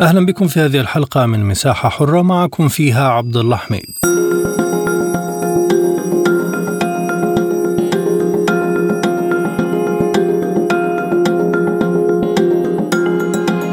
أهلا بكم في هذه الحلقة من مساحة حرة معكم فيها عبد الله حميد.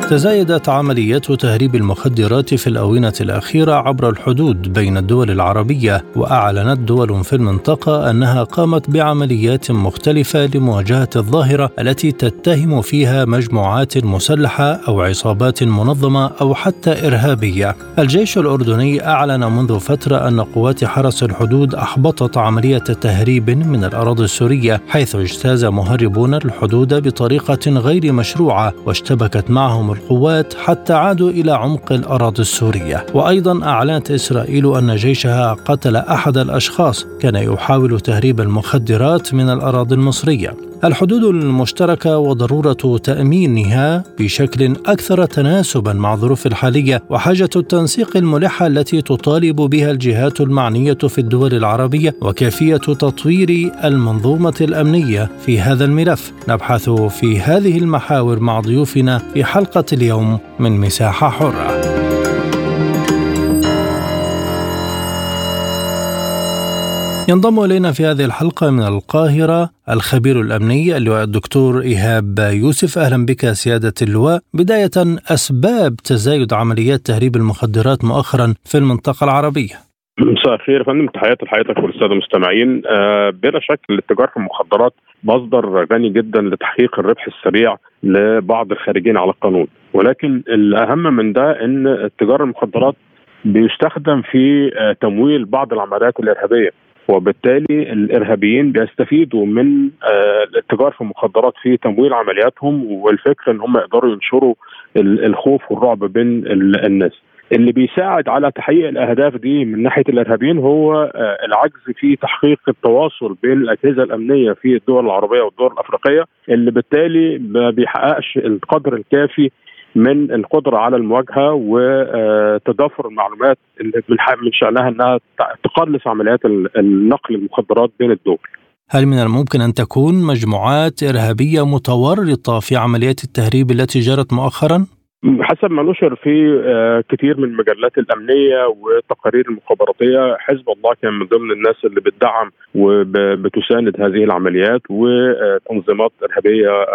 تزايدت عمليات تهريب المخدرات في الآونة الأخيرة عبر الحدود بين الدول العربية وأعلنت دول في المنطقة أنها قامت بعمليات مختلفة لمواجهة الظاهرة التي تتهم فيها مجموعات مسلحة أو عصابات منظمة أو حتى إرهابية. الجيش الأردني أعلن منذ فترة أن قوات حرس الحدود أحبطت عملية تهريب من الأراضي السورية حيث اجتاز مهربون الحدود بطريقة غير مشروعة واشتبكت معهم القوات حتى عادوا إلى عمق الأراضي السورية. وأيضا أعلنت إسرائيل أن جيشها قتل أحد الأشخاص. كان يحاول تهريب المخدرات من الأراضي المصرية. الحدود المشتركة وضرورة تأمينها بشكل أكثر تناسبا مع الظروف الحالية وحاجة التنسيق الملحة التي تطالب بها الجهات المعنية في الدول العربية وكيفية تطوير المنظومة الأمنية في هذا الملف. نبحث في هذه المحاور مع ضيوفنا في حلقة اليوم من مساحة حرة. ينضم إلينا في هذه الحلقة من القاهرة الخبير الأمني اللواء الدكتور إيهاب يوسف. أهلا بك سيادة اللواء. بداية أسباب تزايد عمليات تهريب المخدرات مؤخرا في المنطقة العربية. مساء الخير يا فندم. تحياتي لحضرتك والسادة المستمعين. آه بلا شك الاتجار في المخدرات مصدر غني جدا لتحقيق الربح السريع لبعض الخارجين على القانون. ولكن الأهم من ده إن اتجار المخدرات بيستخدم في آه تمويل بعض العمليات الإرهابية. وبالتالي الإرهابيين بيستفيدوا من الاتجار في المخدرات في تمويل عملياتهم والفكرة إن هم يقدروا ينشروا الخوف والرعب بين الناس. اللي بيساعد على تحقيق الأهداف دي من ناحية الإرهابيين هو العجز في تحقيق التواصل بين الأجهزة الأمنية في الدول العربية والدول الأفريقية اللي بالتالي ما بيحققش القدر الكافي من القدرة على المواجهة وتضافر المعلومات اللي من شأنها إنها تقلص عمليات النقل المخدرات بين الدول. هل من الممكن أن تكون مجموعات إرهابية متورطة في عمليات التهريب التي جرت مؤخرا؟ حسب ما نشر في كثير من المجلات الأمنية والتقارير المخابراتية حزب الله كان من ضمن الناس اللي بتدعم وبتساند هذه العمليات وتنظيمات إرهابية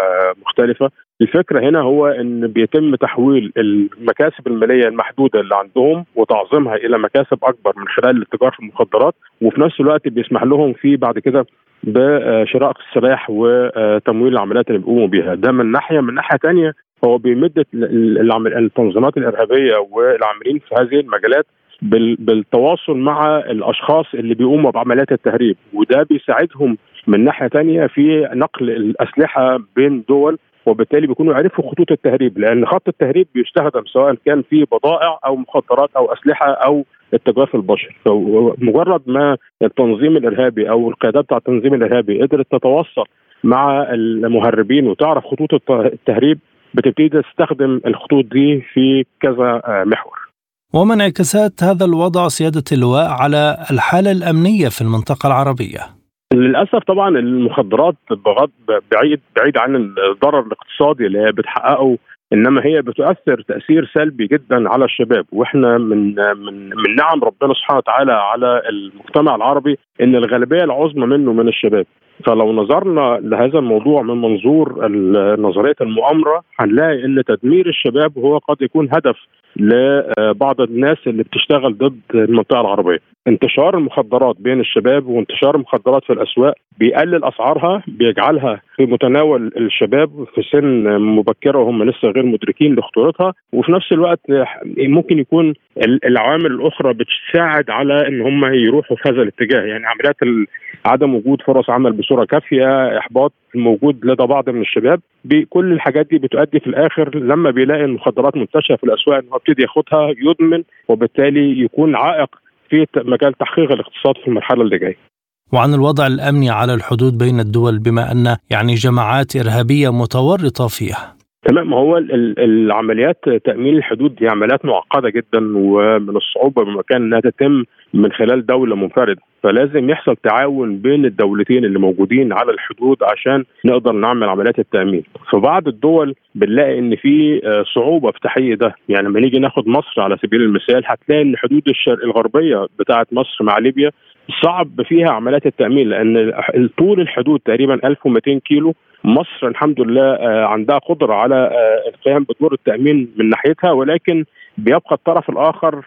مختلفة. الفكرة هنا هو إن بيتم تحويل المكاسب المالية المحدودة اللي عندهم وتعظيمها إلى مكاسب أكبر من خلال الاتجار في المخدرات وفي نفس الوقت بيسمح لهم في بعد كده بشراء السلاح وتمويل العمليات اللي بيقوموا بيها. ده من ناحية. من ناحية ثانية هو بيمد التنظيمات الإرهابية والعاملين في هذه المجالات بالتواصل مع الأشخاص اللي بيقوموا بعمليات التهريب وده بيساعدهم من ناحية ثانية في نقل الأسلحة بين دول وبالتالي بيكونوا عرفوا خطوط التهريب لأن خط التهريب بيستخدم سواء كان في بضائع أو مخدرات أو أسلحة أو التجار في البشر. فمجرد ما التنظيم الإرهابي أو القيادات بتاع التنظيم الإرهابي قدرت تتواصل مع المهربين وتعرف خطوط التهريب بتبتدي تستخدم الخطوط دي في كذا محور. وما انعكاسات هذا الوضع سيادة اللواء على الحالة الأمنية في المنطقة العربية؟ للأسف طبعا المخدرات بغض بعيد بعيد عن الضرر الاقتصادي اللي بتحققه إنما هي بتؤثر تأثير سلبي جدا على الشباب. وإحنا من من من نعم ربنا سبحانه وتعالى على المجتمع العربي إن الغالبية العظمى منه من الشباب. فلو نظرنا لهذا الموضوع من منظور نظرية المؤامرة هنلاقي إن تدمير الشباب هو قد يكون هدف لبعض الناس اللي بتشتغل ضد المنطقة العربية. انتشار المخدرات بين الشباب وانتشار المخدرات في الأسواق بيقلل أسعارها بيجعلها في متناول الشباب في سن مبكرة وهم لسه غير مدركين لخطورتها وفي نفس الوقت ممكن يكون العوامل الأخرى بتساعد على إن هم يروحوا في هذا الاتجاه يعني عمليات عدم وجود فرص عمل بصورة كافية إحباط الموجود لدى بعض من الشباب بكل الحاجات دي بتؤدي في الآخر لما بيلاقي المخدرات منتشرة في الأسواق إن هو يبتدي ياخدها يدمن وبالتالي يكون عائق في مجال تحقيق الاقتصاد في المرحلة اللي جاية. وعن الوضع الأمني على الحدود بين الدول بما أن يعني جماعات إرهابية متورطة فيها. تمام. ما هو العمليات تأمين الحدود دي عمليات معقدة جدا ومن الصعوبة بمكان إنها تتم من خلال دولة منفردة. فلازم يحصل تعاون بين الدولتين اللي موجودين على الحدود عشان نقدر نعمل عمليات التأمين. في بعض الدول بنلاقي إن في صعوبة في تحقيق ده. يعني لما نيجي ناخد مصر على سبيل المثال هتلاقي إن الحدود الشرق الغربية بتاعه مصر مع ليبيا صعب فيها عمليات التأمين لأن طول الحدود تقريبا 1200 كيلو مصر الحمد لله عندها قدرة على القيام بدور التأمين من ناحيتها ولكن بيبقى الطرف الآخر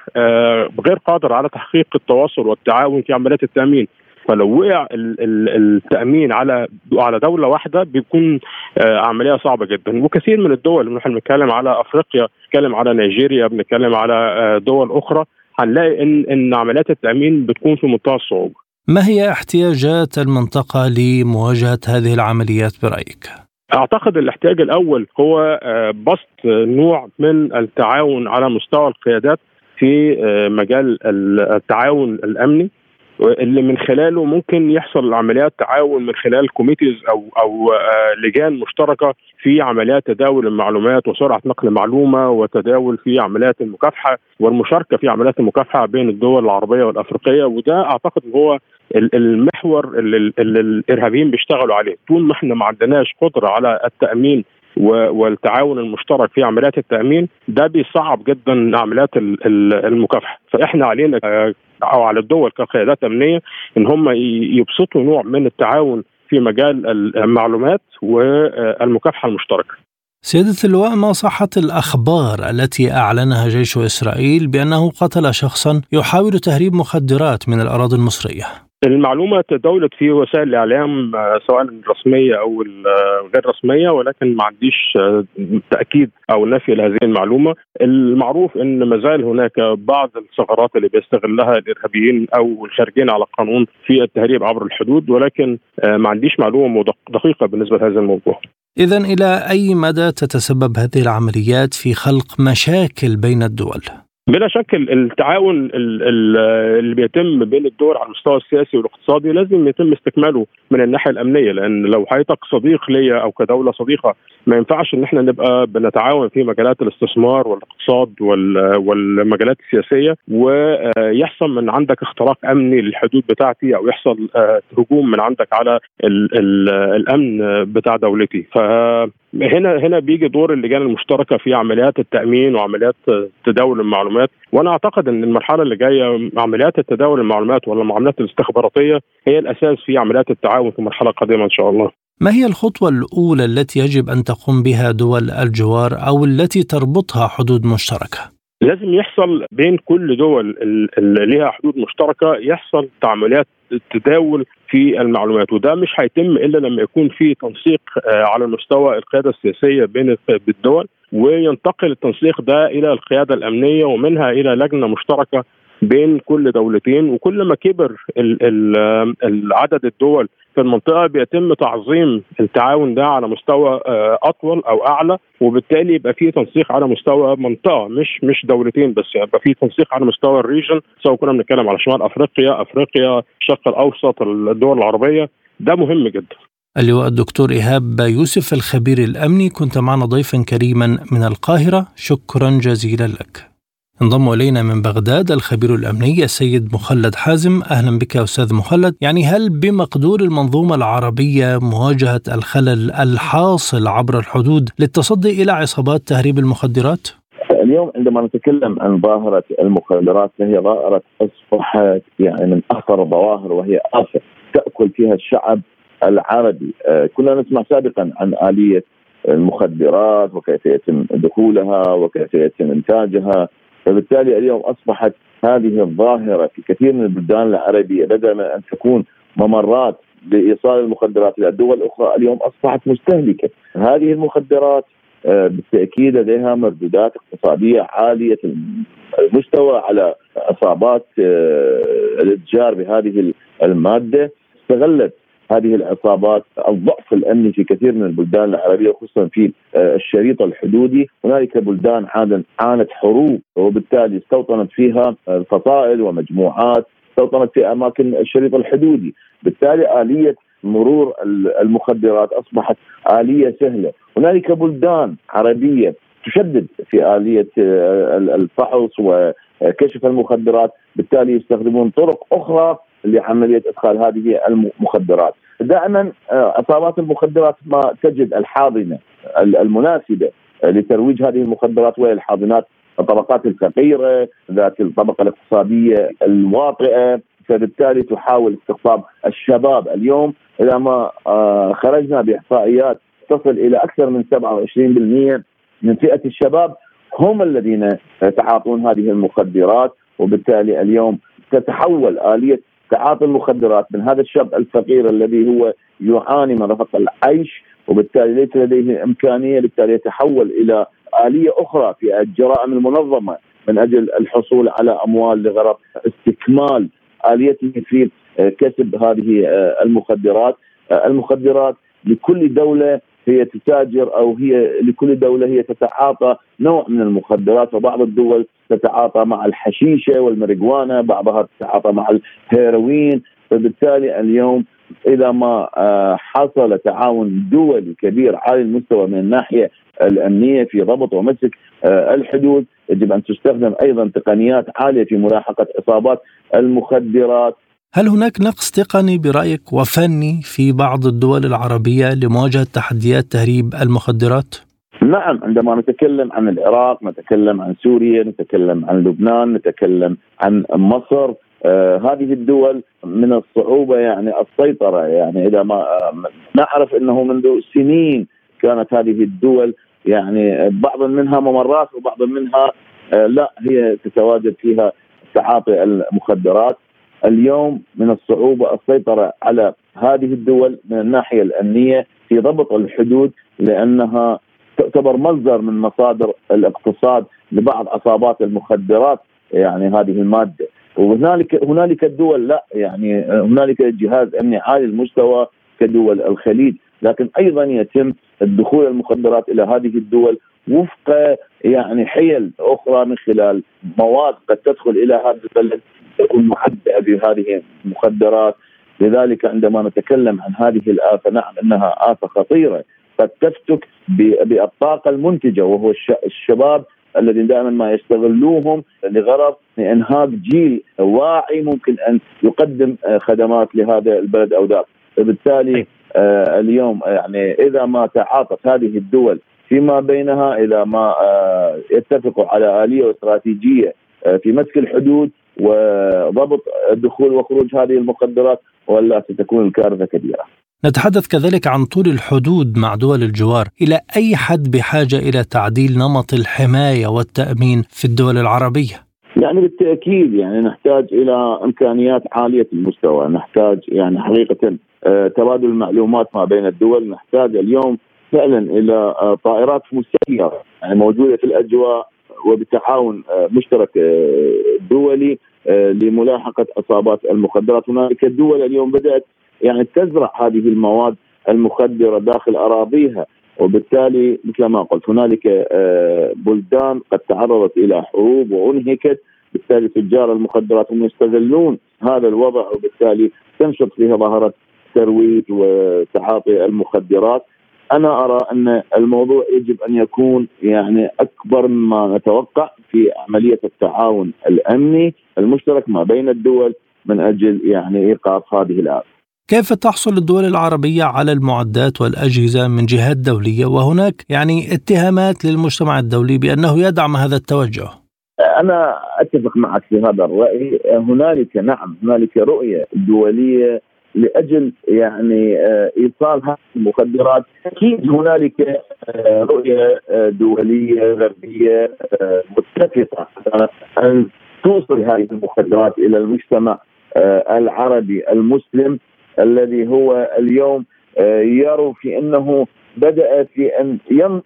غير قادر على تحقيق التواصل والتعاون في عمليات التأمين. فلو وقع التأمين على على دولة واحدة بيكون عملية صعبة جدا. وكثير من الدول إحنا بنتكلم على أفريقيا بنتكلم على نيجيريا بنتكلم على دول أخرى هنلاقي إن إن عمليات التأمين بتكون في منتهى الصعوبة. ما هي احتياجات المنطقة لمواجهة هذه العمليات برأيك؟ أعتقد الاحتياج الأول هو بسط نوع من التعاون على مستوى القيادات في مجال التعاون الأمني اللي من خلاله ممكن يحصل عمليات تعاون من خلال كوميتيز أو أو لجان مشتركة في عمليات تداول المعلومات وسرعة نقل المعلومه وتداول في عمليات المكافحة والمشاركة في عمليات المكافحة بين الدول العربية والأفريقية وده أعتقد هو المحور اللي, الإرهابيين بيشتغلوا عليه. طول ما إحنا ما عندناش قدرة على التأمين والتعاون المشترك في عمليات التأمين ده بيصعب جدا عمليات المكافحة. فإحنا علينا أو على الدول كقيادات أمنية إن هم يبسطوا نوع من التعاون في مجال المعلومات والمكافحة المشتركة. سيادة اللواء ما صحة الأخبار التي أعلنها جيش إسرائيل بأنه قتل شخصا يحاول تهريب مخدرات من الأراضي المصرية؟ المعلومة تداولت في وسائل الإعلام سواء الرسمية أو الغير رسمية ولكن ما عنديش تأكيد أو نفي لهذه المعلومة، المعروف إن ما زال هناك بعض الثغرات اللي بيستغلها الإرهابيين أو الخارجين على القانون في التهريب عبر الحدود ولكن ما عنديش معلومة دقيقة بالنسبة لهذا الموضوع. إذا إلى أي مدى تتسبب هذه العمليات في خلق مشاكل بين الدول؟ بلا شك التعاون اللي بيتم بين الدول على المستوى السياسي والاقتصادي لازم يتم استكماله من الناحية الأمنية لأن لو حضرتك صديق ليا أو كدولة صديقة ما ينفعش إن إحنا نبقى بنتعاون في مجالات الاستثمار والاقتصاد والمجالات السياسية ويحصل من عندك اختراق أمني للحدود بتاعتي أو يحصل هجوم من عندك على ال ال الأمن بتاع دولتي. فهنا هنا بيجي دور اللجان المشتركة في عمليات التأمين وعمليات تداول المعلومات وأنا أعتقد إن المرحلة اللي جاية عمليات التداول المعلومات والمعاملات الاستخباراتية هي الأساس في عمليات التعاون في مرحلة قادمة إن شاء الله. ما هي الخطوة الأولى التي يجب أن تقوم بها دول الجوار أو التي تربطها حدود مشتركة؟ لازم يحصل بين كل دول اللي ليها حدود مشتركة يحصل تعاملات تداول في المعلومات. وده مش هيتم إلا لما يكون في تنسيق على مستوى القيادة السياسية بين الدول وينتقل التنسيق ده إلى القيادة الأمنية ومنها إلى لجنة مشتركة بين كل دولتين وكل ما كبر عدد الدول في المنطقة بيتم تعظيم التعاون ده على مستوى أطول أو أعلى وبالتالي يبقى في تنسيق على مستوى منطقة مش مش دولتين بس يبقى في تنسيق على مستوى الريجن. سواء كنا بنتكلم على شمال أفريقيا أفريقيا الشرق الأوسط الدول العربية. ده مهم جدا. اللواء الدكتور إيهاب يوسف الخبير الأمني. كنت معنا ضيفا كريما من القاهرة. شكرا جزيلا لك. انضم إلينا من بغداد الخبير الأمني السيد مخلد حازم. أهلا بك أستاذ مخلد. يعني هل بمقدور المنظومة العربية مواجهة الخلل الحاصل عبر الحدود للتصدي إلى عصابات تهريب المخدرات؟ اليوم عندما نتكلم عن ظاهرة المخدرات فهي ظاهرة أصبحت يعني من أخطر الظواهر وهي آفة تأكل فيها الشعب العربي. كنا نسمع سابقا عن آلية المخدرات وكيف يتم دخولها وكيف يتم إنتاجها. فبالتالي اليوم أصبحت هذه الظاهرة في كثير من البلدان العربية بدل من أن تكون ممرات لإيصال المخدرات إلى الدول الأخرى اليوم أصبحت مستهلكة. هذه المخدرات بالتأكيد لديها مردودات اقتصادية عالية. المستوى على عصابات الإتجار بهذه المادة استغلت هذه العصابات الضعف الأمني في كثير من البلدان العربية خصوصا في آه، الشريط الحدودي، هنالك بلدان عانت حروب وبالتالي استوطنت فيها الفصائل ومجموعات استوطنت في أماكن الشريط الحدودي، بالتالي آلية مرور المخدرات أصبحت آلية سهلة، هنالك بلدان عربية تشدد في آلية آه، الفحص وكشف المخدرات، بالتالي يستخدمون طرق أخرى لعمليه إدخال هذه المخدرات. دائما آه، عصابات المخدرات ما تجد الحاضنة المناسبة لترويج هذه المخدرات وهي الحاضنات الطبقات الفقيرة ذات الطبقة الاقتصادية الواطئه فبالتالي تحاول استقطاب الشباب اليوم. اذا ما آه، خرجنا بإحصائيات تصل إلى أكثر من 27% من فئة الشباب هم الذين يتعاطون هذه المخدرات. وبالتالي اليوم تتحول آلية تعاطي المخدرات من هذا الشاب الفقير الذي هو يعاني من رفق العيش وبالتالي ليس لديه إمكانية بالتالي يتحول إلى آلية أخرى في الجرائم المنظمة من أجل الحصول على أموال لغرض استكمال آليته في كسب هذه المخدرات. المخدرات لكل دولة هي تتاجر أو هي لكل دولة هي تتعاطى نوع من المخدرات. وبعض الدول تتعاطى مع الحشيشة والماريجوانا بعضها تتعاطى مع الهيروين فبالتالي اليوم إذا ما آه، حصل تعاون دولي كبير عالي المستوى من الناحية الأمنية في ضبط ومسك آه، الحدود يجب أن تستخدم أيضا تقنيات عالية في ملاحقه إصابات المخدرات هل هناك نقص تقني برأيك وفني في بعض الدول العربية لمواجهة تحديات تهريب المخدرات؟ نعم عندما نتكلم عن العراق نتكلم عن سوريا نتكلم عن لبنان نتكلم عن مصر آه هذه الدول من الصعوبة يعني السيطرة. يعني إذا ما آه نعرف أنه منذ سنين كانت هذه الدول يعني بعض منها ممرات وبعض منها آه لا هي تتواجد فيها تعاطي المخدرات. اليوم من الصعوبة السيطرة على هذه الدول من الناحية الأمنية في ضبط الحدود لأنها تعتبر مصدر من مصادر الاقتصاد لبعض عصابات المخدرات يعني هذه المادة. وهنالك هنالك الدول لا يعني هنالك جهاز أمني عالي المستوى كدول الخليج. لكن أيضا يتم الدخول المخدرات إلى هذه الدول وفق يعني حيل أخرى من خلال مواد قد تدخل إلى هذا البلد تكون محددة بهذه المخدرات. لذلك عندما نتكلم عن هذه الآفة نعم إنها آفة خطيرة. قد تفتك بالطاقة المنتجة وهو الشباب الذين دائما ما يستغلوهم لغرض انهاك جيل واعي ممكن أن يقدم خدمات لهذا البلد أو ذاك فبالتالي آه، اليوم يعني إذا ما تعاطت هذه الدول فيما بينها إذا ما آه، يتفقوا على آلية واستراتيجية آه، في مسك الحدود وضبط دخول وخروج هذه المخدرات ولا ستكون الكارثة كبيرة. نتحدث كذلك عن طول الحدود مع دول الجوار. إلى أي حد بحاجة إلى تعديل نمط الحماية والتأمين في الدول العربية؟ يعني بالتأكيد يعني نحتاج إلى إمكانيات عالية المستوى، نحتاج يعني حقيقة آه، تبادل المعلومات ما بين الدول، نحتاج اليوم فعلا إلى آه، طائرات مسيره يعني موجودة في الأجواء وبتعاون آه، مشترك دولي لملاحقة أصابات المخدرات، هنالك دول اليوم بدأت يعني تزرع هذه المواد المخدرة داخل أراضيها. وبالتالي مثل ما قلت هنالك آه، بلدان قد تعرضت إلى حروب وأنهكت. بالتالي تجار المخدرات هم يستغلون هذا الوضع وبالتالي تنشط فيها ظاهرة ترويج وتعاطي المخدرات. أنا أرى أن الموضوع يجب أن يكون يعني أكبر مما نتوقع في عملية التعاون الأمني المشترك ما بين الدول من أجل يعني إيقاف هذه الافه. كيف تحصل الدول العربية على المعدات والأجهزة من جهات دولية؟ وهناك يعني اتهامات للمجتمع الدولي بأنه يدعم هذا التوجه. أنا أتفق معك في هذا الرأي. هنالك نعم هنالك رؤية دولية لأجل يعني آه، إيصال هذه المخدرات. أكيد هنالك آه، رؤية آه، دولية غربية متفقة أن توصل هذه المخدرات إلى المجتمع العربي المسلم. الذي هو اليوم آه، يروا في إنه بدأ في أن آه،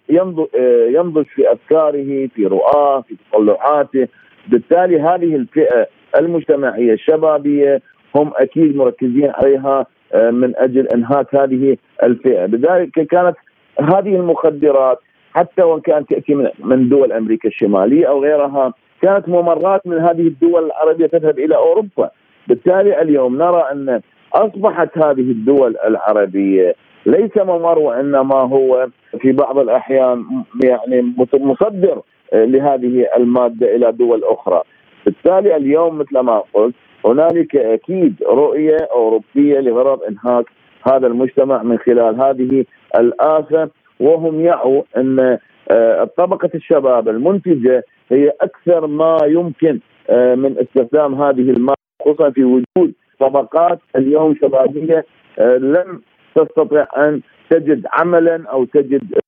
ينضج في أفكاره في رؤاه في تطلعاته. بالتالي هذه الفئة المجتمعية الشبابية هم أكيد مركزين عليها من أجل إنهاك هذه الفئة، لذلك كانت هذه المخدرات حتى وإن كانت تأتي من دول أمريكا الشمالية أو غيرها كانت ممرات من هذه الدول العربية تذهب إلى أوروبا، بالتالي اليوم نرى أن أصبحت هذه الدول العربية ليس ممر وإنما هو في بعض الأحيان يعني مصدر لهذه المادة إلى دول أخرى. بالتالي اليوم مثل ما قلت هنالك أكيد رؤية أوروبية لغرض إنهاك هذا المجتمع من خلال هذه الآفة وهم يعوا إن آه، طبقة الشباب المنتجة هي أكثر ما يمكن آه، من استخدام هذه المادة خصوصا في وجود طبقات اليوم شبابية آه، لم تستطع أن تجد عملا أو تجد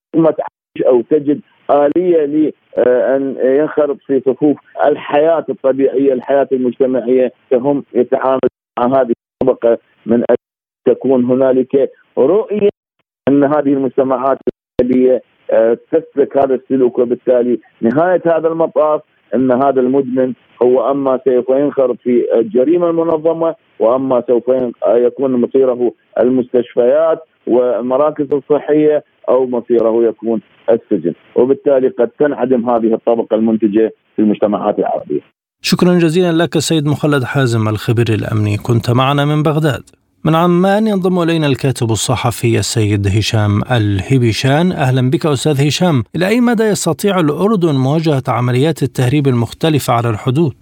أو تجد آلية لأن ينخرط في صفوف الحياة الطبيعية، الحياة المجتمعية. هم يتعامل مع هذه الطبقة من أجل تكون هنالك رؤية أن هذه المجتمعات آه، تسلك هذا السلوك. وبالتالي نهاية هذا المطاف إن هذا المدمن هو أما سوف ينخرط في الجريمة المنظمة وأما سوف يكون مصيره المستشفيات والمراكز الصحية أو مصيره يكون السجن وبالتالي قد تنعدم هذه الطبقة المنتجة في المجتمعات العربية. شكرا جزيلا لك سيد مخلد حازم الخبير الأمني كنت معنا من بغداد. من عمان ينضم إلينا الكاتب الصحفي السيد هشام الهبيشان. أهلا بك أستاذ هشام. إلى أي مدى يستطيع الأردن مواجهة عمليات التهريب المختلفة على الحدود؟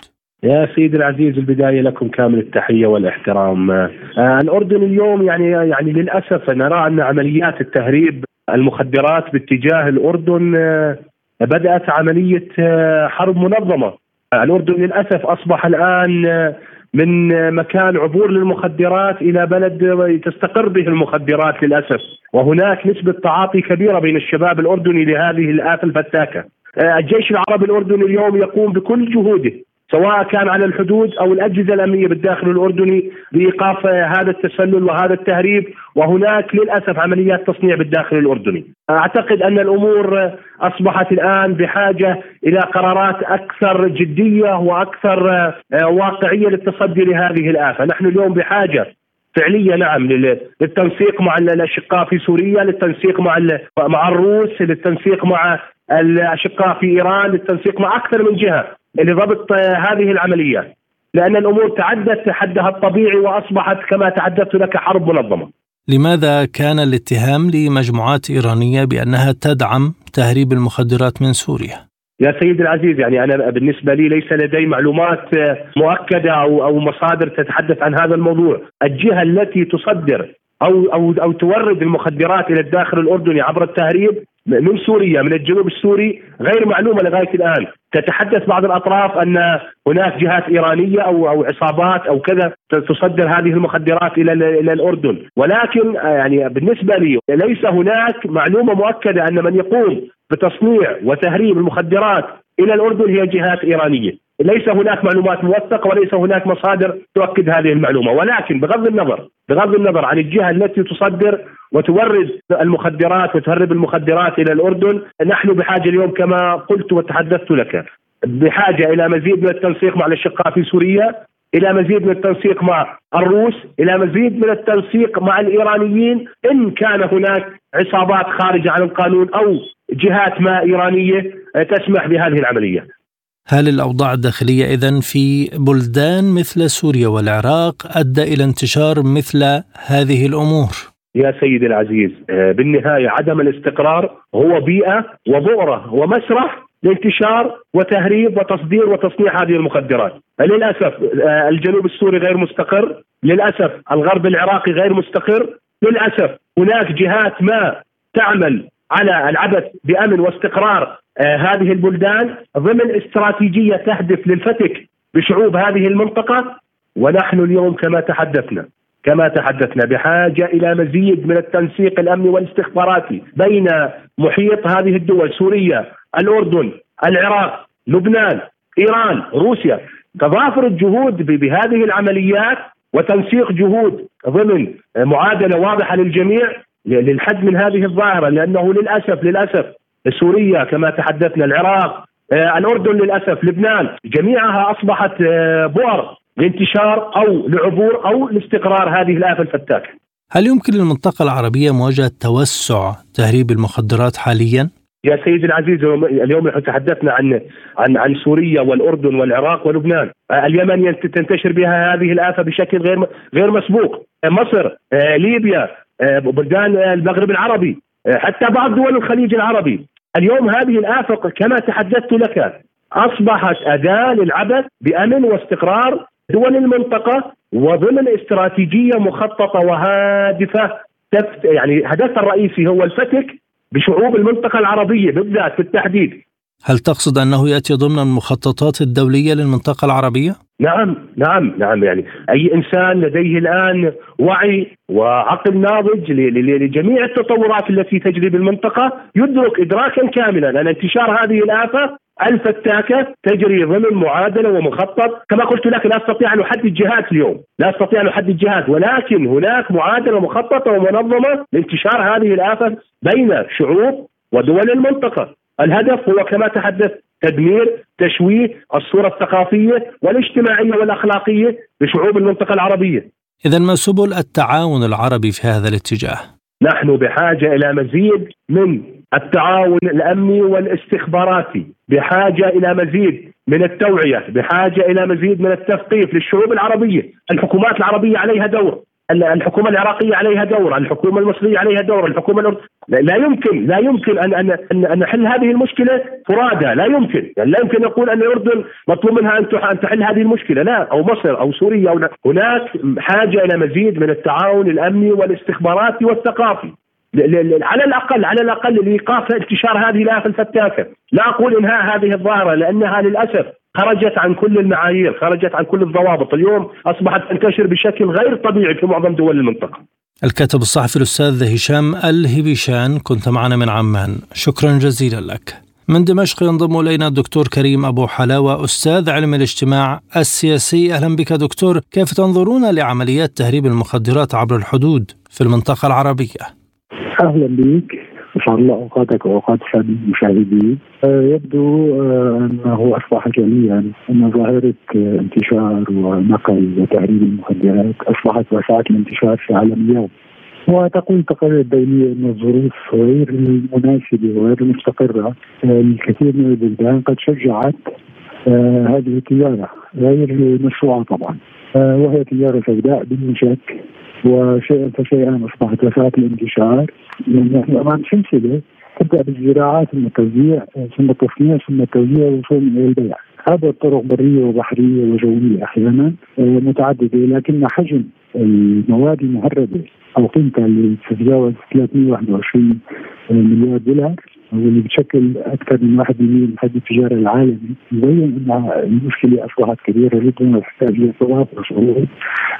يا سيدي العزيز البداية لكم كامل التحية والإحترام. آه الأردن اليوم يعني يعني للأسف نرى أن عمليات التهريب المخدرات باتجاه الأردن آه بدأت عملية آه حرب منظمة. الأردن للأسف أصبح الآن آه من مكان عبور للمخدرات إلى بلد تستقر به المخدرات للأسف. وهناك نسبة تعاطي كبيرة بين الشباب الأردني لهذه الآفة الفتاكة. آه، الجيش العربي الأردني اليوم يقوم بكل جهوده سواء كان على الحدود أو الأجهزة الأمنية بالداخل الأردني بإيقاف هذا التسلل وهذا التهريب. وهناك للأسف عمليات تصنيع بالداخل الأردني. أعتقد أن الأمور أصبحت الآن بحاجة إلى قرارات أكثر جدية وأكثر واقعية للتصدي لهذه الآفة، نحن اليوم بحاجة فعليا نعم للتنسيق مع الأشقاء في سوريا، للتنسيق مع مع الروس، للتنسيق مع الأشقاء في إيران، للتنسيق مع أكثر من جهة لضبط هذه العمليات لأن الأمور تعدت حدها الطبيعي وأصبحت كما تحدثت لك حرب منظمة. لماذا كان الاتهام لمجموعات إيرانية بأنها تدعم تهريب المخدرات من سوريا؟ يا سيدي العزيز يعني أنا بالنسبة لي ليس لدي معلومات مؤكدة أو أو مصادر تتحدث عن هذا الموضوع، الجهة التي تصدر أو أو أو تورد المخدرات إلى الداخل الأردني عبر التهريب من سوريا من الجنوب السوري غير معلومة لغاية الآن، تتحدث بعض الأطراف أن هناك جهات إيرانية أو أو عصابات أو كذا تصدر هذه المخدرات إلى إلى الأردن، ولكن يعني بالنسبة لي ليس هناك معلومة مؤكدة أن من يقوم بتصنيع وتهريب المخدرات إلى الأردن هي جهات إيرانية، ليس هناك معلومات موثقة وليس هناك مصادر تؤكد هذه المعلومة. ولكن بغض النظر بغض النظر عن الجهة التي تصدر وتورد المخدرات وتهرب المخدرات إلى الأردن نحن بحاجة اليوم كما قلت وتحدثت لك بحاجة إلى مزيد من التنسيق مع الأشقاء في سوريا إلى مزيد من التنسيق مع الروس إلى مزيد من التنسيق مع الإيرانيين. إن كان هناك عصابات خارجة عن القانون أو جهات ما إيرانية تسمح بهذه العمليات هل الأوضاع الداخلية إذا في بلدان مثل سوريا والعراق أدى إلى انتشار مثل هذه الأمور؟ يا سيدي العزيز آه، بالنهاية عدم الاستقرار هو بيئة وبؤرة ومسرح لانتشار وتهريب وتصدير وتصنيع هذه المخدرات للأسف آه، الجنوب السوري غير مستقر للأسف الغرب العراقي غير مستقر للأسف هناك جهات ما تعمل على العبث بأمن واستقرار آه هذه البلدان ضمن استراتيجية تهدف للفتك بشعوب هذه المنطقة. ونحن اليوم كما تحدثنا كما تحدثنا بحاجة إلى مزيد من التنسيق الأمني والاستخباراتي بين محيط هذه الدول سوريا، الأردن، العراق، لبنان، إيران، روسيا، تضافر الجهود بهذه العمليات وتنسيق جهود ضمن معادلة واضحة للجميع للحد من هذه الظاهرة لأنه للأسف للأسف سوريا كما تحدثنا العراق آه، الأردن للأسف لبنان جميعها أصبحت آه، بؤر لانتشار أو لعبور أو لاستقرار هذه الافه الفتاكه هل يمكن للمنطقة العربية مواجهة توسع تهريب المخدرات حاليا؟ يا سيدي العزيز اليوم نحن تحدثنا عن عن عن سوريا والأردن والعراق ولبنان، اليمن تنتشر بها هذه الافه بشكل غير غير مسبوق، مصر، ليبيا، بلدان المغرب العربي، حتى بعض دول الخليج العربي، اليوم هذه الافه كما تحدثت لك أصبحت أداة للعبث بأمن واستقرار دول المنطقة وضمن استراتيجية مخططة وهادفة يعني هدفها الرئيسي هو الفتك بشعوب المنطقة العربية بالذات بالتحديد هل تقصد أنه يأتي ضمن المخططات الدولية للمنطقة العربية؟ نعم نعم نعم يعني أي إنسان لديه الآن وعي وعقل ناضج لجميع التطورات التي تجري بالمنطقة يدرك ادراكا كاملا. ان انتشار هذه الآفة الفتاكه تجري ضمن معادلة ومخطط. كما قلت لك لا استطيع أن احدد جهات اليوم، لا استطيع أن احدد جهات. ولكن هناك معادلة مخططه ومنظمة لانتشار هذه الآفة بين شعوب ودول المنطقة، الهدف هو كما تحدث تدمير تشويه الصورة الثقافية والاجتماعية والأخلاقية لشعوب المنطقة العربية. اذا ما سبل التعاون العربي في هذا الاتجاه؟ نحن بحاجة إلى مزيد من التعاون الأمني والاستخباراتي بحاجة إلى مزيد من التوعية بحاجة إلى مزيد من التثقيف للشعوب العربية الحكومات العربية عليها دور الحكومة العراقية عليها دور، الحكومة المصرية عليها دور، الحكومة الأرض... لا يمكن لا يمكن ان ان ان نحل هذه المشكلة فرادى، لا يمكن، يعني لا يمكن نقول أن الأردن مطلوب منها أن أن تحل هذه المشكلة، لا. أو مصر أو سوريا أو هناك حاجة إلى مزيد من التعاون الامني والاستخباراتي والثقافي. على الأقل على الأقل لإيقاف انتشار هذه الآفة الفتاكه، لا أقول إنهاء هذه الظاهرة لأنها للأسف خرجت عن كل المعايير، خرجت عن كل الضوابط، اليوم أصبحت تنتشر بشكل غير طبيعي في معظم دول المنطقة. الكاتب الصحفي الأستاذ هشام الهبيشان كنت معنا من عمان، شكرا جزيلا لك. من دمشق ينضم إلينا الدكتور كريم أبو حلاوة أستاذ علم الاجتماع السياسي، أهلا بك دكتور، كيف تنظرون لعمليات تهريب المخدرات عبر الحدود في المنطقة العربية؟ أهلا بك اسعد الله أوقاتك وأوقات الساده المشاهدين آه، يبدو آه، أنه اصبح جليا أن ظاهرة آه، انتشار ونقل وتهريب المخدرات أصبحت وسعت الانتشار في عالم اليوم. وتقول التقارير الدولية أن الظروف غير المناسبة وغير المستقرة. للكثير من البلدان قد شجعت هذه التجارة غير مشروعة طبعا. وهي تجارة سوداء بدون شك. وشيئا فشيئا أصبحت وسائل الانتشار. لأن نحن امام سلسله تبدأ بالزراعه ثم التوزيع ثم التصنيع ثم التوزيع والوصول إلى البيع. هذا الطرق برية وبحرية وجوية أحيانا آه، متعددة لكن حجم. المواد المهربه أو قيمتها اللي تتجاوز 321 مليار دولار واللي بتشكل أكثر من 1% من حجم التجاره العالمي يبين ان المشكلة أصبحت كبيرة جدا وتحتاج إلى تضافر شعوب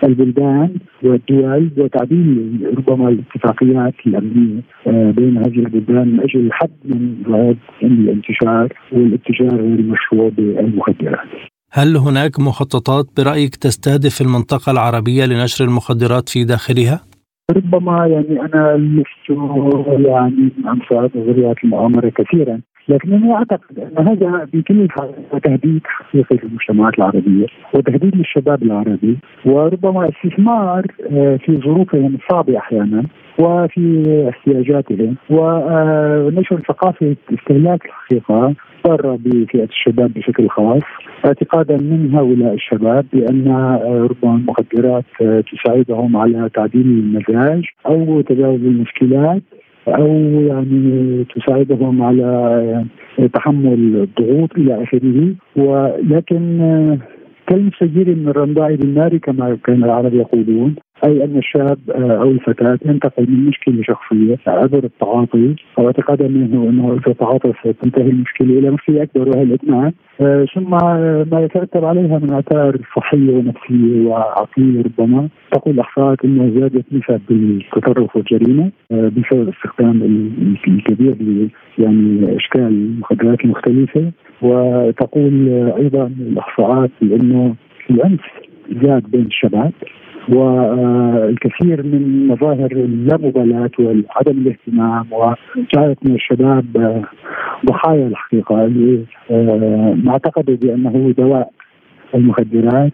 البلدان والدول وتعديل ربما الاتفاقيات الأمنية آه، بين هذه البلدان من أجل الحد من الانتشار والاتجار غير المشروع بالمخدرات. هل هناك مخططات برأيك تستهدف المنطقة العربية لنشر المخدرات في داخلها؟ ربما يعني أنا لست يعني انصار نظريات المؤامرة كثيرا لكنني أعتقد أن هذا بكل حال تهديد حقيقي للمجتمعات العربية وتهديد للشباب العربي وربما استثمار آه، في ظروفهم الصعبة أحيانا وفي احتياجاتهم ونشر ثقافة استهلاك الحقيقة ضارة بفئة الشباب بشكل خاص اعتقادا من هؤلاء الشباب بأن آه، ربما المخدرات آه، تساعدهم على تعديل المزاج أو تجاوز المشكلات. أو يعني تساعدهم على تحمل الضغوط إلى آخره. ولكن كالمسجل من الرمضاء بالنار كما كان العرب يقولون. أي أن الشاب آه، أو الفتاة ينتقل من مشكلة شخصية عبر التعاطي أو منه أنه اذا تعاطى ستنتهي المشكلة إلى مشكلة أكبر وهي الادمان آه، ثم ما يترتب عليها من آثار صحية ونفسية وعقليه ربما تقول الاحصاءات انه زادت نسب التطرف والجريمة آه، بسبب استخدام الكبير يعني إشكال المخدرات المختلفه وتقول أيضا الاحصاءات بأنه العنف زاد بين الشباب. والكثير من مظاهر اللامبالاة وعدم الاهتمام وجعلت من الشباب ضحايا الحقيقة. اللي معتقدة بأنه دواء المخدرات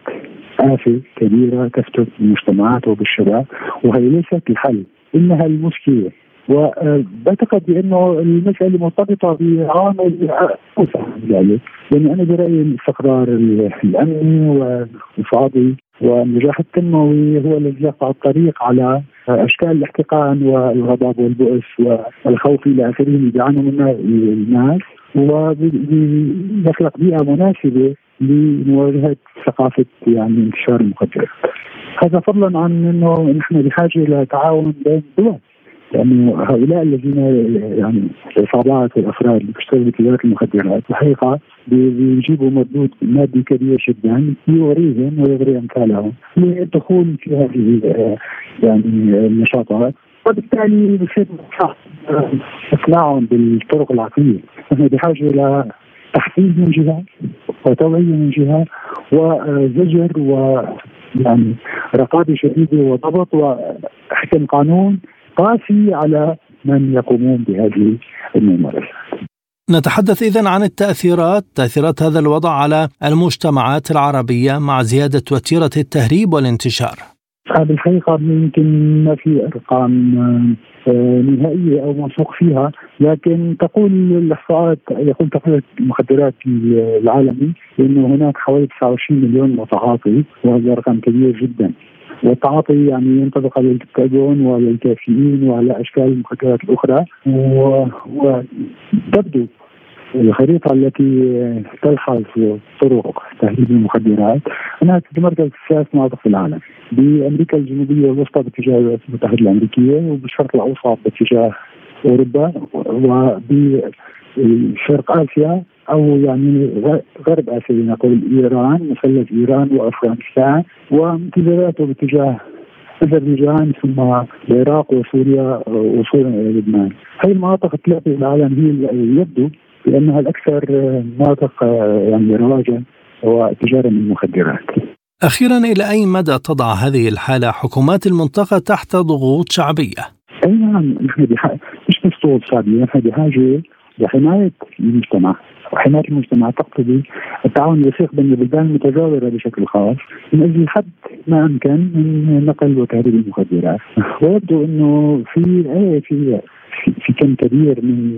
آفة كبيرة تفتك بالمجتمعات وبالشباب وهي ليست الحل. إنها المشكلة. وبعتقد بأنه المسألة مرتبطة اوسع ذلك يعني أنا برأيي الاستقرار الامني والاقتصادي والنجاح التنموي هو الذي يقطع الطريق على أشكال الاحتقان والغضب والبؤس والخوف إلى اخره اللي بيعانوا منها الناس ويخلق بيئة مناسبة لمواجهة ثقافة يعني انتشار المخدرات. هذا فضلا عن أنه نحن بحاجة لتعاون بين الدول لأنه هؤلاء الذين يعني الاصابات والأفراد اللي بيشتغلوا بتجاره المخدرات الحقيقة بيجيبوا مردود مادي كبير جدا يغريهم ويغري أمثالهم. للدخول في هذه يعني النشاطات وبالتالي بصير اقناعهم بالطرق العقلية. نحن بحاجة إلى تحفيز من جهة وتوعية من جهة وزجر و يعني رقابة شديدة وضبط وحكم قانون قاسي على من يقومون بهذه الممارسات نتحدث إذا عن التأثيرات تأثيرات هذا الوضع على المجتمعات العربية مع زيادة وتيرة التهريب والانتشار. بالحقيقة يمكن ما في أرقام آه، نهائية أو موثوق فيها لكن تقول الإحصاءات يقول تقرير المخدرات العالمي أنه هناك حوالي 29 مليون متعاطي وهذا رقم كبير جدا. والتعاطي يعني ينطبق على الكتاجون وعلى الكافيين وعلى أشكال المخدرات الأخرى وتبدو الخريطة التي تلحظ طرق تهريب المخدرات أنها تتمركز في ثلاث مناطق في العالم. بأمريكا الجنوبية والوسطى باتجاه الولايات المتحدة الأمريكية وبالشرق الأوسط باتجاه أوروبا وبشرق آسيا أو يعني غرب آسيا نقول إيران مثلث إيران وأفغانستان وامتداداته باتجاه أذربيجان ثم العراق وسوريا وصولا إلى لبنان. هذه المناطق الثلاثه في العالم هي يبدو بانها الأكثر مناطق يعني رواجا وتجارة من المخدرات. أخيرا إلى أي مدى تضع هذه الحالة حكومات المنطقة تحت ضغوط شعبية؟ أي نعم نحن مش بس ضغوط شعبية نحن بحاجة لحمايه المجتمع. وحماية المجتمع تقتضي التعاون الوثيق بين البلدان المتجاورة بشكل خاص من أجل حد ما أمكن من نقل وتهريب المخدرات. ويبدو أنه في في في كم كبير من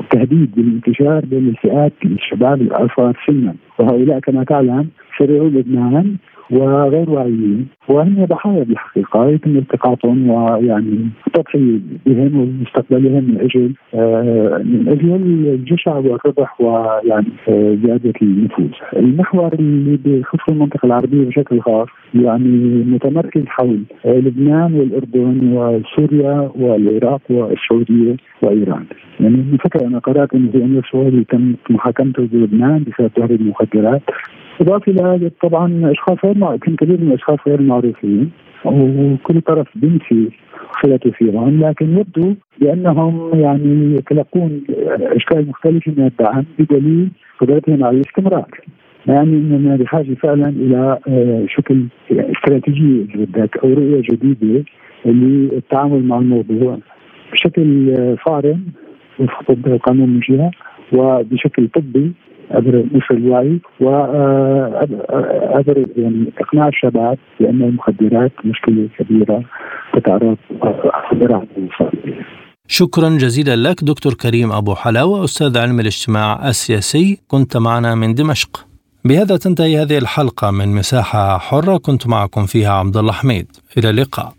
التهديد بالانتشار بين الفئات الشباب الأصغر سنا. وهؤلاء كما تعلم شرعوا لبنان وغير واعيين وهم ضحايا بالحقيقة يتم التقاطهم ويعني التضحيه بهم ومستقبلهم من أجل آه من أجل الجشع والربح ويعني آه زيادة النفوذ. المحور اللي بخص المنطقة العربية بشكل خاص يعني متمركز حول آه لبنان والأردن وسوريا والعراق والسعودية وإيران. يعني نفكر أنا قرأت انه في امير سعودي تم محاكمته بلبنان بسبب تهريب المخدرات اضافه إلى هذا طبعا إشخاص غير كم كبير من الإشخاص غير معروفين وكل طرف بنسي صلته فيهم لكن يبدو بأنهم يعني يتلقون أشكال مختلفة من الدعم بدليل قدرتهم على الاستمرار. يعني اننا بحاجه فعلا إلى شكل استراتيجية بدك أو رؤية جديدة للتعامل مع الموضوع بشكل صارم وفق القانون من جهة وبشكل طبي عبر نشر الوعي وعبر يعني إقناع الشباب بأن المخدرات مشكلة كبيرة تتعرض خطيره شكرا جزيلا لك دكتور كريم أبو حلاوه أستاذ علم الاجتماع السياسي. كنت معنا من دمشق. بهذا تنتهي هذه الحلقة من مساحة حرة. كنت معكم فيها عبد الله حميد. إلى اللقاء.